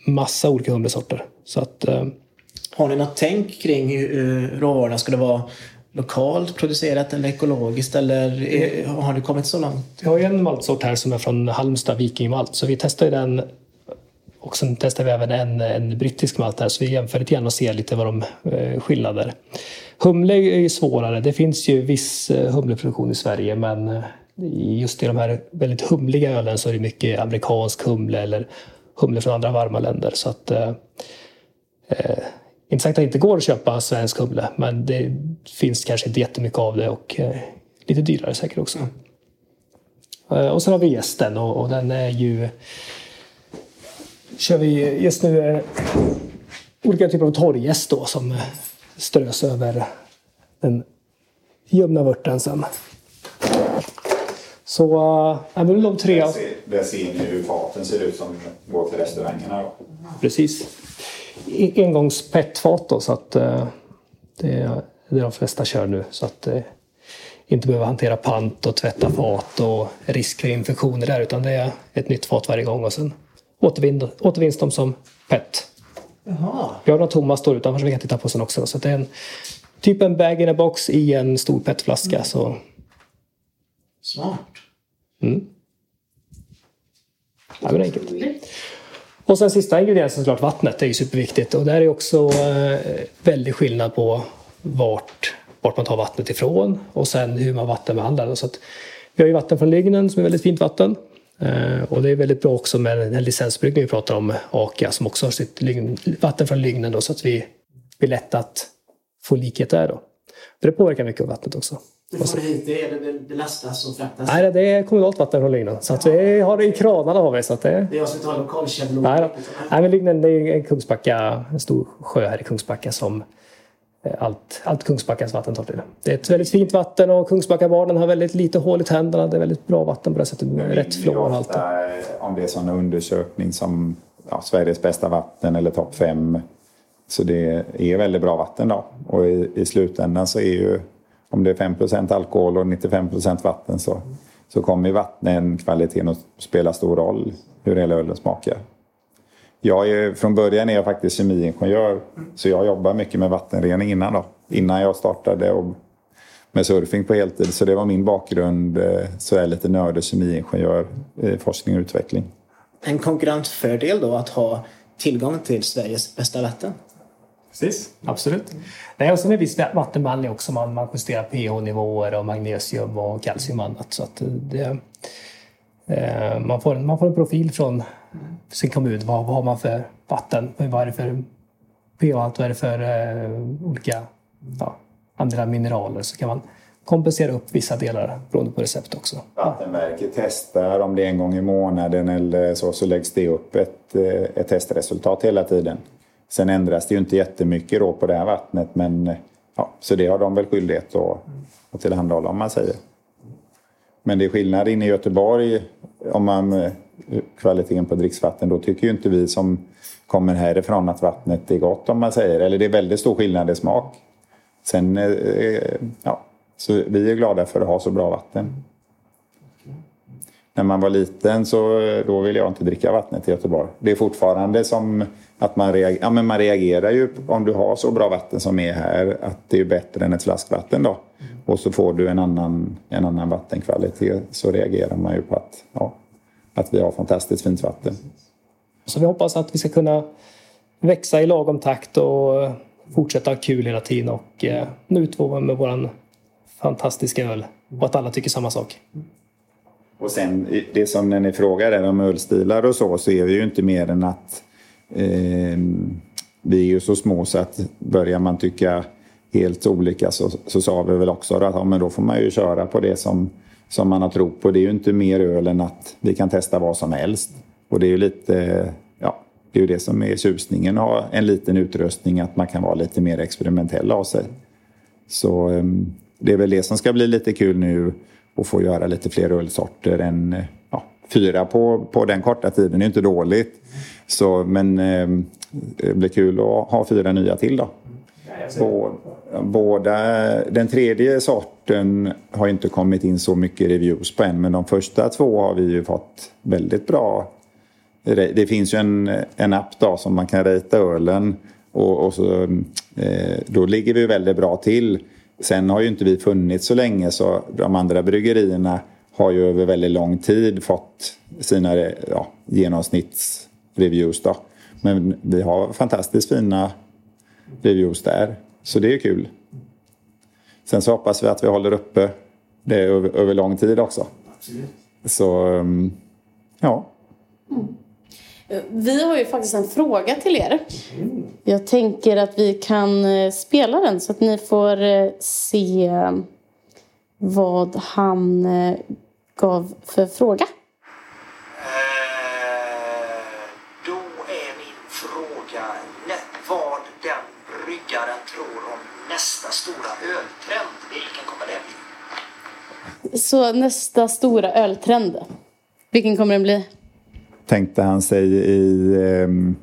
massa olika humlesorter. Så att, eh, Har ni något tänk kring hur eh, råvarorna? Ska vara lokalt producerat eller ekologiskt? Eller är, har du kommit så långt? Vi har ju en maltsort här som är från Halmstad, Vikingmalt. Så vi testar ju den och sen testar vi även en, en brittisk malt här så vi jämför lite grann och ser lite vad de eh, skillnader. Humle är ju svårare. Det finns ju viss eh, humleproduktion i Sverige men eh, just i de här väldigt humliga ölen så är det mycket amerikansk humle eller humle från andra varma länder. Så att, eh, eh inte sagt att det inte går att köpa svensk humle men det finns kanske inte jättemycket av det och eh, lite dyrare säkert också. Eh, och sen har vi gästen och, och den är ju kör vi just nu olika typer av torrgäst då som eh, strös över den ljumna vörten sen. Så äh, men de tre... Där ser, där ser ni hur faten ser ut som går till restaurangerna. Då. Precis. E- Engångs petfat då så att äh, det är det de flesta kör nu. Så att äh, inte behöva hantera pant och tvätta fat och risk för infektioner där utan det är ett nytt fat varje gång och sen återvin, återvinns de som PET. Jaha. Vi har några tomma står utanför som vi kan titta på sen också. Så det är en, typ en bag in a box i en stor PET-flaska. Mm. Så, Smart. mm. Ja, men enkelt. Och sen sista ingrediensen såklart vattnet. Det är ju superviktigt. Och där är också eh, väldigt skillnad på vart, vart man tar vattnet ifrån och sen hur man vattenbehandlar det. Så att, vi har ju vatten från Lygnen som är väldigt fint vatten. Eh, och det är väldigt bra också med den licensbryggning vi pratar om, Akia, som också har sitt lygn, vatten från Lygnen då, så att vi blir lätt att få likhet där då. För det påverkar mycket av vattnet också. Du får hit det eller det- det lastas och fraktas? Nej, det är kommunalt vatten från Lygnen. Så att vi har det i kranarna har vi. Så att det, Det är jag som lokalkännedom. nej, nej, men Lygnen det är en Kungsbacka, en stor sjö här i Kungsbacka som eh, allt, allt Kungsbackas vatten tar till. Det är ett väldigt fint vatten och Kungsbackabarnen har väldigt lite hål i tänderna. Det är väldigt bra vatten på det sättet med rätt fluorhalt. Eh, Om det är sån undersökning som ja, Sveriges bästa vatten eller topp fem. Så det är väldigt bra vatten då. Och i, i slutändan så är ju om det är 5% alkohol och 95% vatten så, så kommer ju vattenkvaliteten att spela stor roll hur hela ölen smakar. Jag är, från början är jag faktiskt kemiingenjör så jag jobbar mycket med vattenrening innan då. Innan jag startade och med surfing på heltid. Så det var min bakgrund. Eh, så jag är lite nördig kemiingenjör i forskning och utveckling. En konkurrensfördel då att ha tillgång till Sveriges bästa vatten. Precis, absolut. Nej, och sen är viss vattenbehandling också. Man, man justerar pH-nivåer och magnesium och kalcium och annat. Så att det, eh, man, får en, man får en profil från sin kommun. Vad, vad har man för vatten? Vad är det för pH-halt? Vad är det för eh, olika ja, andra mineraler? Så kan man kompensera upp vissa delar beroende på recept också. Vattenverket testar om det är en gång i månaden eller så, så läggs det upp ett, eh, ett testresultat hela tiden. Sen ändras det ju inte jättemycket då på det här vattnet men eh, ja, så det har de väl skyldighet att, att tillhandahålla om man säger. Men det är skillnad inne i Göteborg eh, om man eh, kvaliteten på dricksvatten. Då tycker ju inte vi som kommer härifrån att vattnet är gott om man säger. Eller det är väldigt stor skillnad i smak. Sen, ja, så vi är glada för att ha så bra vatten. När man var liten så då ville jag inte dricka vattnet i Göteborg. Det är fortfarande som att man, reagerar, ja, men man reagerar ju om du har så bra vatten som är här att det är bättre än ett flaskvatten då. Och så får du en annan, en annan vattenkvalitet så reagerar man ju på att, ja, att vi har fantastiskt fint vatten. Så vi hoppas att vi ska kunna växa i lagom takt och eh, fortsätta ha kul hela tiden och eh, nå ut med våran fantastiska öl. Och att alla tycker samma sak. Och sen det som när ni frågar om ölstilar och så, så är vi ju inte mer än att eh, vi är ju så små så att börjar man tycka helt olika så, så sa vi väl också att ja, men då får man ju köra på det som, som man har trott på. Det är ju inte mer öl än att vi kan testa vad som helst. Och det är ju lite, ja, Det är ju det som är tjusningen att ha en liten utrustning, att man kan vara lite mer experimentell av sig. Så eh, det är väl det som ska bli lite kul nu och få göra lite fler ölsorter än ja, fyra på, på den korta tiden. Det är inte dåligt. Så, men eh, det blir kul att ha fyra nya till då. Båda, den tredje sorten har inte kommit in så mycket reviews på än men de första två har vi ju fått väldigt bra. Det finns ju en, en app då som man kan rita ölen och, och så, eh, då ligger vi väldigt bra till. Sen har ju inte vi funnits så länge så de andra bryggerierna har ju över väldigt lång tid fått sina ja, genomsnittsreviews. Då. Men vi har fantastiskt fina reviews där. Så det är kul. Sen så hoppas vi att vi håller uppe det över, över lång tid också. Absolut. Så, mm, ja. Mm. Vi har ju faktiskt en fråga till er. Jag tänker att vi kan eh, spela den så att ni får eh, se vad han eh, gav för fråga. Då är min fråga vad den bryggaren tror om nästa stora öltrend. Vilken kommer det bli? Så nästa stora öltrend. Vilken kommer den bli? tänkte han sig i, ehm,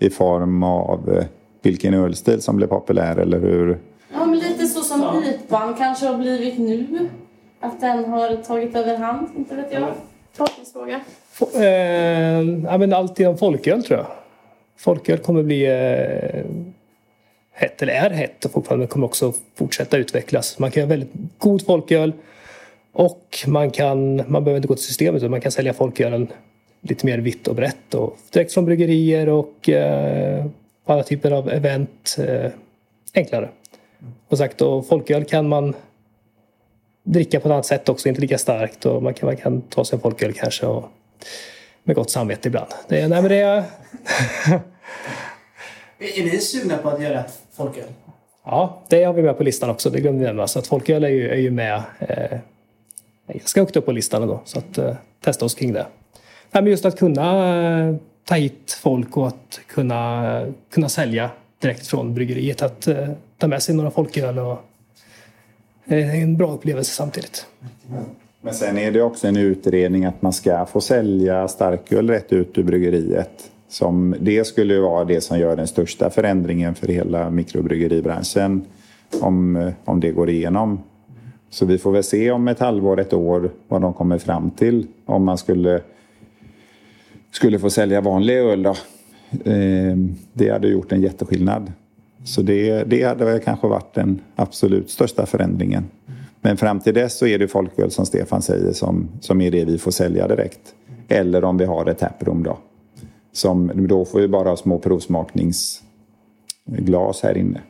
i form av eh, vilken ölstil som blev populär eller hur? Ja, men lite så som IPAn kanske har blivit nu. Att den har tagit över hand, inte vet jag. Tolkningsfråga. Eh, ja, men allt inom folköl tror jag. Folköl kommer bli eh, hett, eller är hett och fortfarande kommer också fortsätta utvecklas. Man kan göra väldigt god folköl och man, kan, man behöver inte gå till systemet utan man kan sälja folkölen lite mer vitt och brett och direkt från bryggerier och eh, alla typer av event eh, enklare. Och sagt, och folköl kan man dricka på ett annat sätt också, inte lika starkt och man kan, man kan ta sig en folköl kanske och med gott samvete ibland. Det, nej, men det är... är ni sugna på att göra folköl? Ja, det har vi med på listan också. Det glömde vi nämna. Så att folköl är ju, är ju med eh, ganska högt upp på listan då. Så att eh, testa oss kring det. Nej, men just att kunna eh, ta hit folk och att kunna, kunna sälja direkt från bryggeriet. Att uh, ta med sig några folköl och Eh, en bra upplevelse samtidigt. Men sen är det också en utredning att man ska få sälja starköl rätt ut ur bryggeriet. Som det skulle vara det som gör den största förändringen för hela mikrobryggeribranschen om, eh, om det går igenom. Så vi får väl se om ett halvår, ett år vad de kommer fram till. Om man skulle skulle få sälja vanlig öl då, eh, det hade gjort en jätteskillnad. Så det, det hade väl kanske varit den absolut största förändringen. Men fram till dess så är det folköl som Stefan säger som, som är det vi får sälja direkt. Eller om vi har ett taproom då. Som, då får vi bara ha små provsmakningsglas här inne.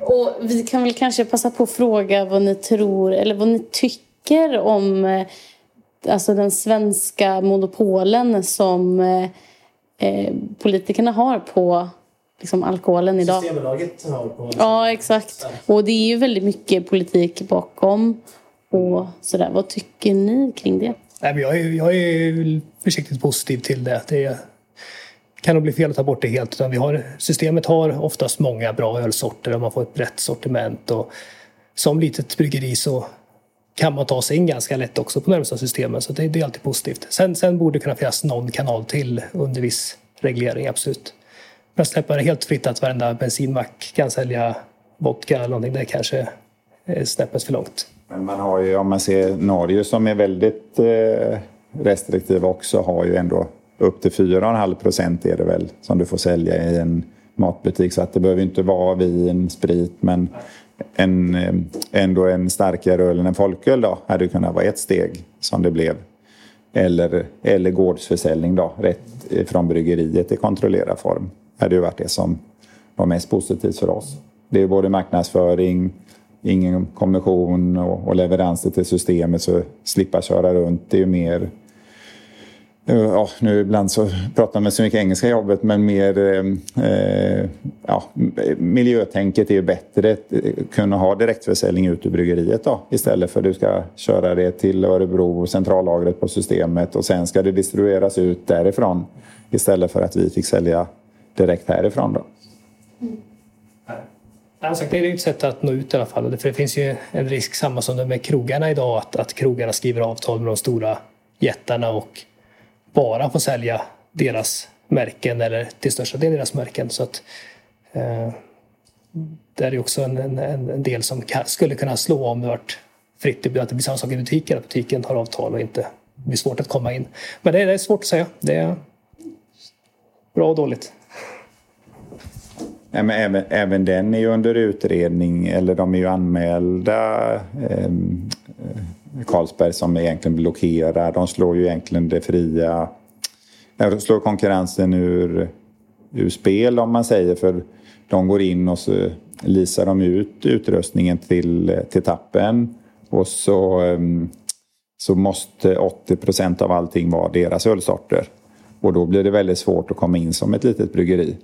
Och vi kan väl kanske passa på att fråga vad ni tror eller vad ni tycker om eh, alltså den svenska monopolen som eh, eh politikerna har på liksom, alkoholen idag. Systembolaget har på... Ja, exakt. Och det är ju väldigt mycket politik bakom. Och sådär. Vad tycker ni kring det? Nej, men jag, är, jag är försiktigt positiv till det. Det kan nog bli fel att ta bort det helt. Utan vi har, systemet har oftast många bra ölsorter och man får ett brett sortiment. Och som litet bryggeri så kan man ta sig in ganska lätt också på närmsta systemen. Så det, det, är alltid positivt. Sen, sen borde det kunna finnas någon kanal till under viss reglering, absolut. Men släppa det helt fritt att varenda bensinmack kan sälja vodka eller någonting, det kanske eh, är snäppet för långt. Men man har ju, om man ser Norge som är väldigt eh, restriktiva också, har ju ändå upp till 4,5 procent är det väl som du får sälja i en matbutik. Så att det behöver inte vara vin, sprit, men en, eh, ändå en starkare öl än en folköl då hade kunnat vara ett steg som det blev. Eller, eller gårdsförsäljning då, rätt eh, från bryggeriet i kontrollerad form. Det hade ju varit det som var mest positivt för oss. Det är både marknadsföring, ingen kommission och, och leveranser till systemet så slippa köra runt. Det är ju mer Ja, nu ibland så pratar man så mycket engelska i jobbet men mer eh, eh, ja, miljötänket är ju bättre. Kunna ha direktförsäljning ut ur bryggeriet då istället för att du ska köra det till Örebro, och centrallagret på systemet och sen ska det distribueras ut därifrån istället för att vi fick sälja direkt härifrån då. Mm. Alltså, det är ett sätt att nå ut i alla fall. För det finns ju en risk, samma som det med krogarna idag, att, att krogarna skriver avtal med de stora jättarna och bara får sälja deras märken eller till största del deras märken. Så att, eh, det är också en, en, en del som kan, skulle kunna slå om det vart fritt. Att det blir samma sak i butiken, att butiken har avtal och inte blir svårt att komma in. Men det, det är svårt att säga. Det är bra och dåligt. Ja, men även, även den är ju under utredning, eller de är ju anmälda. Eh, Carlsberg som egentligen blockerar. De slår ju egentligen det fria... De slår konkurrensen ur, ur spel om man säger. För de går in och så lisar de ut utrustningen till, till tappen. Och så, ehm, så måste 80 procent av allting vara deras ölsorter. Och då blir det väldigt svårt att komma in som ett litet bryggeri.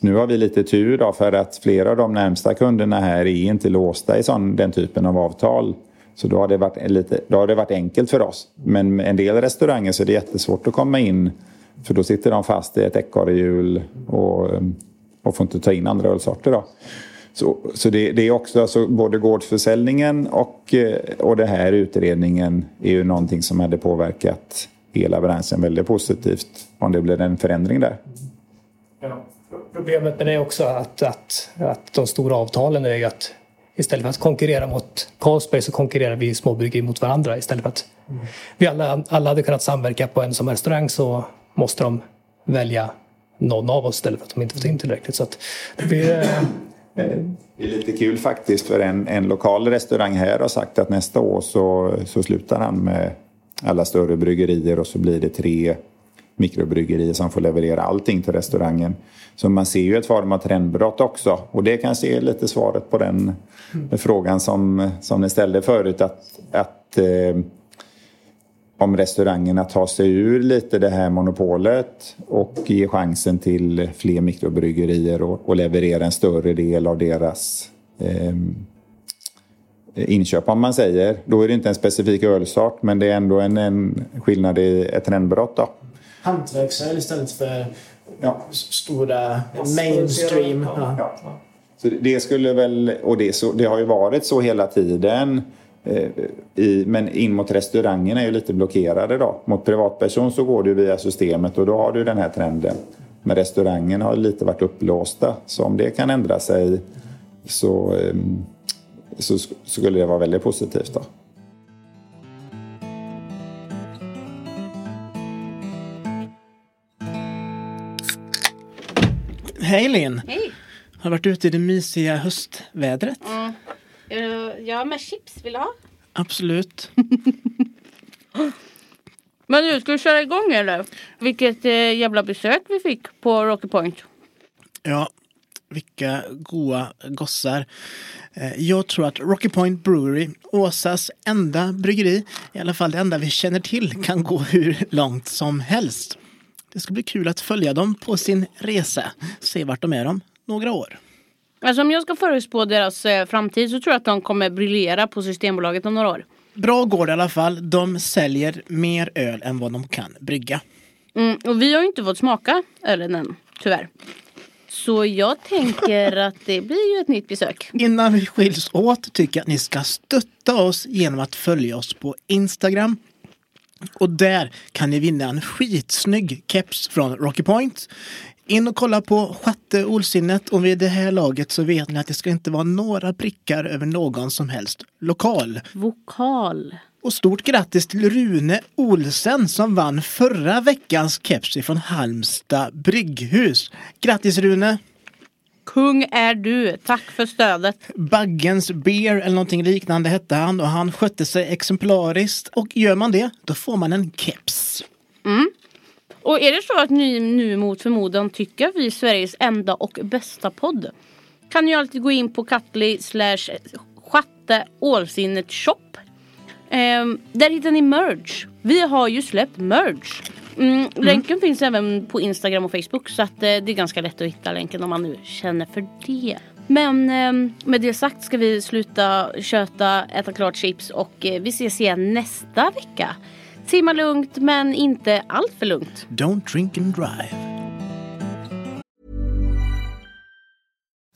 Nu har vi lite tur då för att flera av de närmsta kunderna här är inte låsta i sån, den typen av avtal. Så då har, det varit lite, då har det varit enkelt för oss. Men med en del restauranger så är det jättesvårt att komma in för då sitter de fast i ett ekorrhjul och, eh, och får inte ta in andra ölsorter. Då. Så, så det, det, är också alltså, både gårdsförsäljningen och, eh, och den här utredningen är ju någonting som hade påverkat hela branschen väldigt positivt om det blir en förändring där. Ja. Problemet med det är också att, att, att de stora avtalen är ju att istället för att konkurrera mot Carlsberg så konkurrerar vi småbryggerier mot varandra. Istället för att mm. vi alla, alla hade kunnat samverka på en som restaurang så måste de välja någon av oss istället för att de inte fått in tillräckligt. Så att det eh, blir... Det är lite kul faktiskt för en, en lokal restaurang här har sagt att nästa år så, så slutar han med alla större bryggerier och så blir det tre mikrobryggerier som får leverera allting till restaurangen. Så man ser ju ett form av trendbrott också. Och det kanske är lite svaret på den mm. frågan som, som ni ställde förut. Att, att eh, om restaurangerna tar sig ur lite det här monopolet och ger chansen till fler mikrobryggerier och, och leverera en större del av deras eh, inköp om man säger. Då är det inte en specifik ölsort men det är ändå en, en skillnad i ett trendbrott. Då. Hantverksöl istället för ja. stora mainstream. Ja. Ja. Så det skulle väl, och det, så, det har ju varit så hela tiden. Eh, i, men in mot restaurangerna är ju lite blockerade då. Mot privatperson så går det via systemet och då har du den här trenden. Men restaurangerna har lite varit upplåsta. Så om det kan ändra sig så, eh, så skulle det vara väldigt positivt. Då. Hej Linn! Hej! Har du varit ute i det mysiga höstvädret? Mm. Ja, med chips. Vill du ha? Absolut. Men nu, ska vi köra igång eller? Vilket eh, jävla besök vi fick på Rocky Point. Ja, vilka goa gossar. Eh, jag tror att Rocky Point Brewery, Åsas enda bryggeri, i alla fall det enda vi känner till, kan gå hur långt som helst. Det ska bli kul att följa dem på sin resa, se vart de är om några år. Alltså om jag ska förutspå deras eh, framtid så tror jag att de kommer briljera på Systembolaget om några år. Bra går det i alla fall. De säljer mer öl än vad de kan brygga. Mm, och vi har ju inte fått smaka ölen än, tyvärr. Så jag tänker att det blir ju ett nytt besök. Innan vi skiljs åt tycker jag att ni ska stötta oss genom att följa oss på Instagram och där kan ni vinna en skitsnygg keps från Rocky Point. In och kolla på sjätte olsinnet och vid det här laget så vet ni att det ska inte vara några prickar över någon som helst lokal. Vokal. Och stort grattis till Rune Olsen som vann förra veckans keps från Halmstad brygghus. Grattis Rune! Kung är du. Tack för stödet. Baggens Beer eller någonting liknande hette han och han skötte sig exemplariskt. Och gör man det, då får man en keps. Mm. Och är det så att ni nu mot förmodan tycker att vi är Sveriges enda och bästa podd kan ni alltid gå in på Katli slash chatte ålsinnet shop. Ehm, där hittar ni merch. Vi har ju släppt merch. Mm, länken finns även på Instagram och Facebook så att eh, det är ganska lätt att hitta länken om man nu känner för det. Men eh, med det sagt ska vi sluta köta, äta klart chips och eh, vi ses igen nästa vecka. Simma lugnt men inte allt för lugnt. Don't drink and drive.